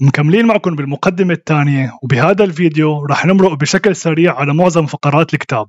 مكملين معكم بالمقدمة الثانية وبهذا الفيديو رح نمرق بشكل سريع على معظم فقرات الكتاب.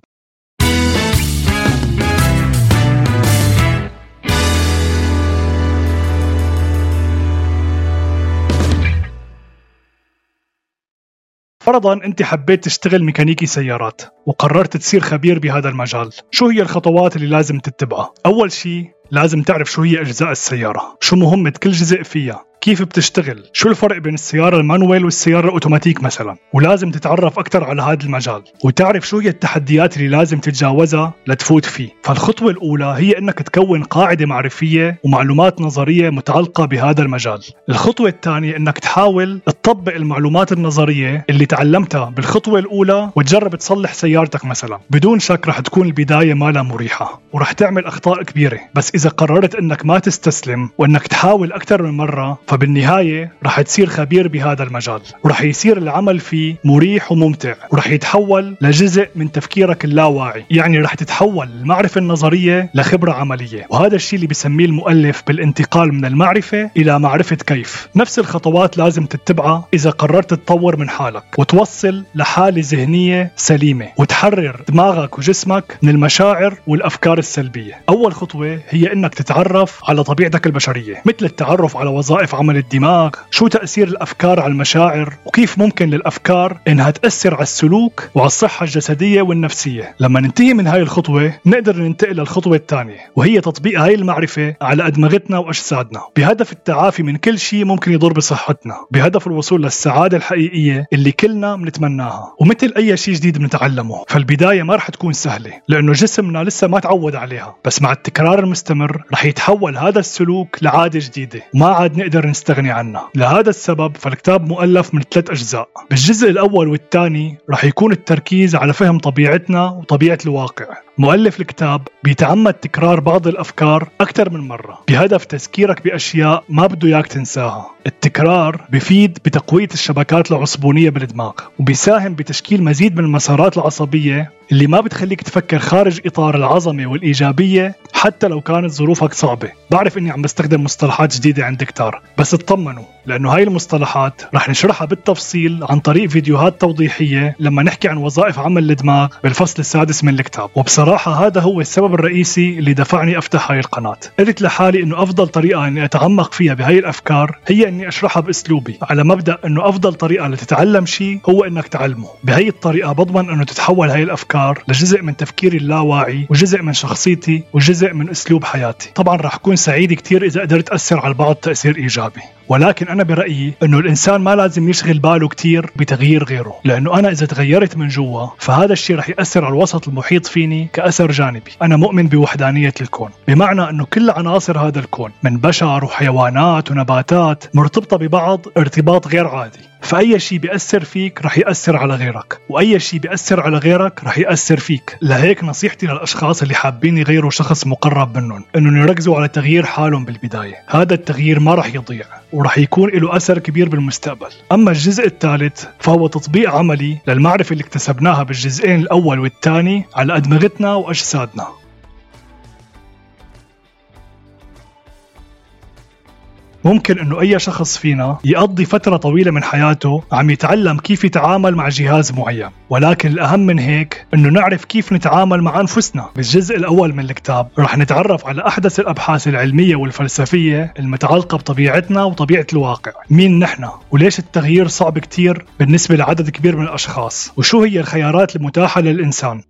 فرضا أنت حبيت تشتغل ميكانيكي سيارات وقررت تصير خبير بهذا المجال. شو هي الخطوات اللي لازم تتبعها؟ أول شيء لازم تعرف شو هي أجزاء السيارة. شو مهمة كل جزء فيها؟ كيف بتشتغل؟ شو الفرق بين السيارة المانويل والسيارة الأوتوماتيك مثلا؟ ولازم تتعرف أكثر على هذا المجال. وتعرف شو هي التحديات اللي لازم تتجاوزها لتفوت فيه. فالخطوة الأولى هي أنك تكون قاعدة معرفية ومعلومات نظرية متعلقة بهذا المجال. الخطوة الثانية أنك تحاول تطبق المعلومات النظرية اللي تعلمتها بالخطوة الأولى وتجرب تصلح سيارتك مثلا. بدون شك رح تكون البداية مالها مريحة. ورح تعمل أخطاء كبيرة. بس إذا قررت أنك ما تستسلم وأنك تحاول أكثر من مرة فبالنهاية رح تصير خبير بهذا المجال. ورح يصير العمل فيه مريح وممتع. ورح يتحول لجزء من تفكيرك اللاواعي. يعني رح تتحول المعرفة النظرية لخبرة عملية. وهذا الشيء اللي بسميه المؤلف بالانتقال من المعرفة إلى معرفة كيف. نفس الخطوات لازم تتبعها إذا قررت تطور من حالك. وتوصل لحالة ذهنية سليمة. وتحرر دماغك وجسمك من المشاعر والأفكار السلبية. أول خطوة هي أنك تتعرف على طبيعتك البشرية. مثل التعرف على وظائف عمل الدماغ شو تأثير الأفكار على المشاعر؟ وكيف ممكن للأفكار إنها تأثر على السلوك وعلى الصحة الجسدية والنفسية؟ لما ننتهي من هاي الخطوة نقدر ننتقل للخطوة الثانية وهي تطبيق هاي المعرفة على أدمغتنا وأجسادنا. بهدف التعافي من كل شيء ممكن يضر بصحتنا. بهدف الوصول للسعادة الحقيقية اللي كلنا بنتمناها. ومثل أي شيء جديد بنتعلمه فالبداية ما رح تكون سهلة لأنه جسمنا لسه ما تعود عليها. بس مع التكرار المستمر رح يتحول هذا السلوك لعادة جديدة. ما عاد نقدر نستغني عنها. لهذا السبب فالكتاب مؤلف من ثلاث أجزاء. بالجزء الأول والثاني رح يكون التركيز على فهم طبيعتنا وطبيعة الواقع. مؤلف الكتاب بيتعمد تكرار بعض الأفكار أكثر من مرة بهدف تذكيرك بأشياء ما بده إياك تنساها. التكرار بفيد بتقوية الشبكات العصبونية بالدماغ وبيساهم بتشكيل مزيد من المسارات العصبية اللي ما بتخليك تفكر خارج إطار العظمة والإيجابية حتى لو كانت ظروفك صعبة. بعرف إني عم بستخدم مصطلحات جديدة عند كتار بس اطمنوا لأنه هاي المصطلحات رح نشرحها بالتفصيل عن طريق فيديوهات توضيحية لما نحكي عن وظائف عمل الدماغ بالفصل السادس من الكتاب. وبصراحة هذا هو السبب الرئيسي اللي دفعني أفتح هاي القناة. قلت لحالي إنه أفضل طريقة إني أتعمق فيها بهاي الأفكار هي إني أشرحها بأسلوبي على مبدأ إنه أفضل طريقة لتتعلم شيء هو إنك تعلمه. بهي الطريقة بضمن إنه تتحول هاي الأفكار لجزء من تفكيري اللاواعي وجزء من شخصيتي وجزء من أسلوب حياتي. طبعا رح أكون سعيد كثير إذا قدرت أثر على البعض تأثير إيجابي. Derby. ولكن أنا برأيي أنه الإنسان ما لازم يشغل باله كثير بتغيير غيره لأنه أنا إذا تغيرت من جوا فهذا الشيء رح يأثر على الوسط المحيط فيني كأثر جانبي. أنا مؤمن بوحدانية الكون بمعنى أنه كل عناصر هذا الكون من بشر وحيوانات ونباتات مرتبطة ببعض ارتباط غير عادي. فأي شيء بيأثر فيك رح يأثر على غيرك وأي شيء بيأثر على غيرك رح يأثر فيك. لهيك نصيحتي للأشخاص اللي حابين يغيروا شخص مقرب منهم إنه يركزوا على تغيير حالهم بالبداية. هذا التغيير ما رح يضيع. ورح يكون له أثر كبير بالمستقبل. أما الجزء الثالث فهو تطبيق عملي للمعرفة اللي اكتسبناها بالجزئين الأول والثاني على أدمغتنا وأجسادنا. ممكن إنه أي شخص فينا يقضي فترة طويلة من حياته عم يتعلم كيف يتعامل مع جهاز معين، ولكن الأهم من هيك إنه نعرف كيف نتعامل مع أنفسنا، بالجزء الأول من الكتاب رح نتعرف على أحدث الأبحاث العلمية والفلسفية المتعلقة بطبيعتنا وطبيعة الواقع، مين نحن؟ وليش التغيير صعب كتير بالنسبة لعدد كبير من الأشخاص؟ وشو هي الخيارات المتاحة للإنسان؟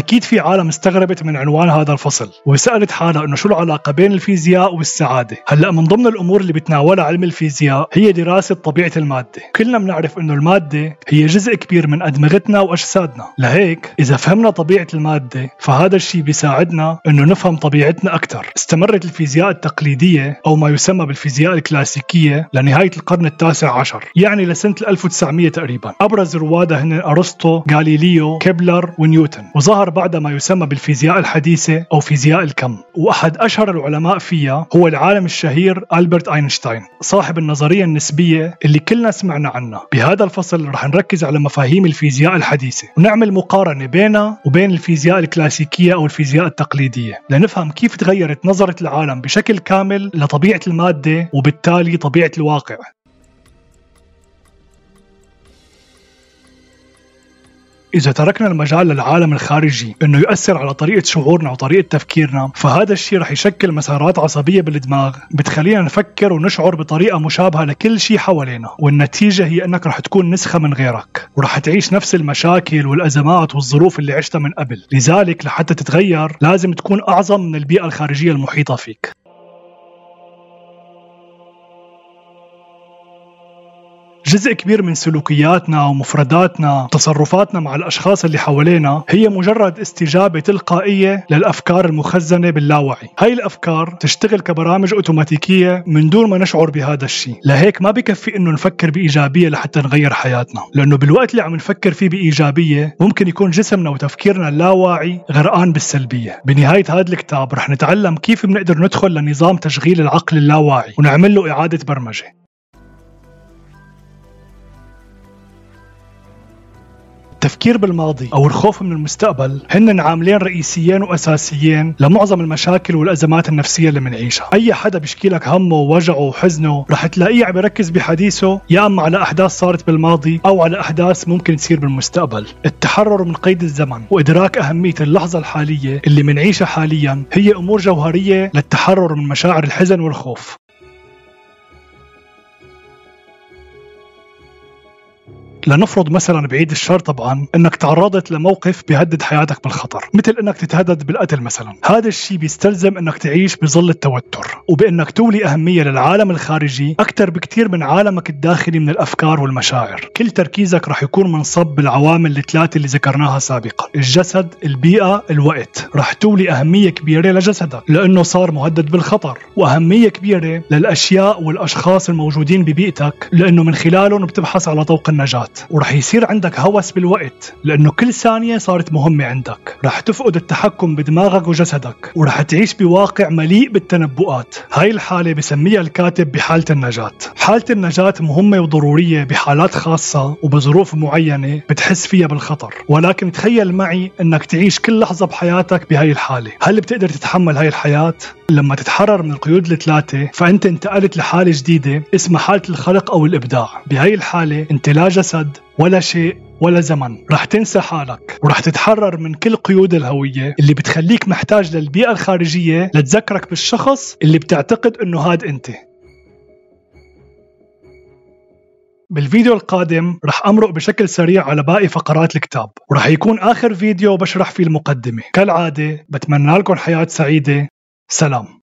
أكيد في عالم استغربت من عنوان هذا الفصل وسألت حالها إنه شو العلاقة بين الفيزياء والسعادة؟ هلأ من ضمن الأمور اللي بتناولها علم الفيزياء هي دراسة طبيعة المادة. كلنا بنعرف إنه المادة هي جزء كبير من أدمغتنا وأجسادنا. لهيك إذا فهمنا طبيعة المادة فهذا الشيء بيساعدنا إنه نفهم طبيعتنا أكثر استمرت الفيزياء التقليدية أو ما يسمى بالفيزياء الكلاسيكية لنهاية القرن التاسع عشر يعني لسنة 1900 تقريبا. أبرز روادها هن أرسطو غاليليو كيبلر ونيوتن. وظهر بعد ما يسمى بالفيزياء الحديثة أو فيزياء الكم. وأحد أشهر العلماء فيها هو العالم الشهير ألبرت أينشتاين صاحب النظرية النسبية اللي كلنا سمعنا عنها. بهذا الفصل رح نركز على مفاهيم الفيزياء الحديثة. ونعمل مقارنة بينها وبين الفيزياء الكلاسيكية أو الفيزياء التقليدية. لنفهم كيف تغيرت نظرة العالم بشكل كامل لطبيعة المادة وبالتالي طبيعة الواقع. إذا تركنا المجال للعالم الخارجي إنه يؤثر على طريقة شعورنا وطريقة تفكيرنا فهذا الشيء رح يشكل مسارات عصبية بالدماغ بتخلينا نفكر ونشعر بطريقة مشابهة لكل شيء حوالينا والنتيجة هي إنك رح تكون نسخة من غيرك ورح تعيش نفس المشاكل والأزمات والظروف اللي عشتها من قبل لذلك لحتى تتغير لازم تكون أعظم من البيئة الخارجية المحيطة فيك. جزء كبير من سلوكياتنا ومفرداتنا وتصرفاتنا مع الأشخاص اللي حوالينا هي مجرد استجابة تلقائية للأفكار المخزنة باللاوعي. هاي الأفكار تشتغل كبرامج أوتوماتيكية من دون ما نشعر بهذا الشيء. لهيك ما بكفي إنه نفكر بإيجابية لحتى نغير حياتنا. لأنه بالوقت اللي عم نفكر فيه بإيجابية ممكن يكون جسمنا وتفكيرنا اللاواعي غرقان بالسلبية. بنهاية هذا الكتاب رح نتعلم كيف بنقدر ندخل لنظام تشغيل العقل اللاواعي ونعمل له إعادة برمجة. التفكير بالماضي أو الخوف من المستقبل. هن عاملين رئيسيين وأساسيين لمعظم المشاكل والأزمات النفسية اللي بنعيشها أي حدا بيشكي لك همه ووجعه وحزنه رح تلاقيه عم يركز بحديثه يا أما على أحداث صارت بالماضي أو على أحداث ممكن تصير بالمستقبل. التحرر من قيد الزمن وإدراك أهمية اللحظة الحالية اللي منعيشها حاليا هي أمور جوهرية للتحرر من مشاعر الحزن والخوف. لنفرض مثلا بعيد الشر طبعا إنك تعرضت لموقف بيهدد حياتك بالخطر مثل إنك تتهدد بالقتل مثلا. هذا الشيء بيستلزم إنك تعيش بظل التوتر وبإنك تولي أهمية للعالم الخارجي أكثر بكثير من عالمك الداخلي من الأفكار والمشاعر. كل تركيزك رح يكون منصب بالعوامل الثلاثة اللي ذكرناها سابقا. الجسد البيئة الوقت. رح تولي أهمية كبيرة لجسدك لأنه صار مهدد بالخطر. وأهمية كبيرة للأشياء والأشخاص الموجودين ببيئتك لأنه من خلالهم بتبحث على طوق النجاة. ورح يصير عندك هوس بالوقت لأنه كل ثانية صارت مهمة عندك. رح تفقد التحكم بدماغك وجسدك ورح تعيش بواقع مليء بالتنبؤات. هاي الحالة بسميها الكاتب بحالة النجاة. حالة النجاة مهمة وضرورية بحالات خاصة وبظروف معينة بتحس فيها بالخطر. ولكن تخيل معي إنك تعيش كل لحظة بحياتك بهاي الحالة. هل بتقدر تتحمل هاي الحياة؟ لما تتحرر من القيود الثلاثة فأنت انتقلت لحالة جديدة اسمها حالة الخلق أو الإبداع. بهاي الحالة أنت لا جسد ولا شيء ولا زمن. رح تنسى حالك. ورح تتحرر من كل قيود الهوية اللي بتخليك محتاج للبيئة الخارجية لتذكرك بالشخص اللي بتعتقد إنه هاد أنت. بالفيديو القادم رح أمرق بشكل سريع على باقي فقرات الكتاب. ورح يكون آخر فيديو بشرح فيه المقدمة. كالعادة بتمنى لكم حياة سعيدة. سلام.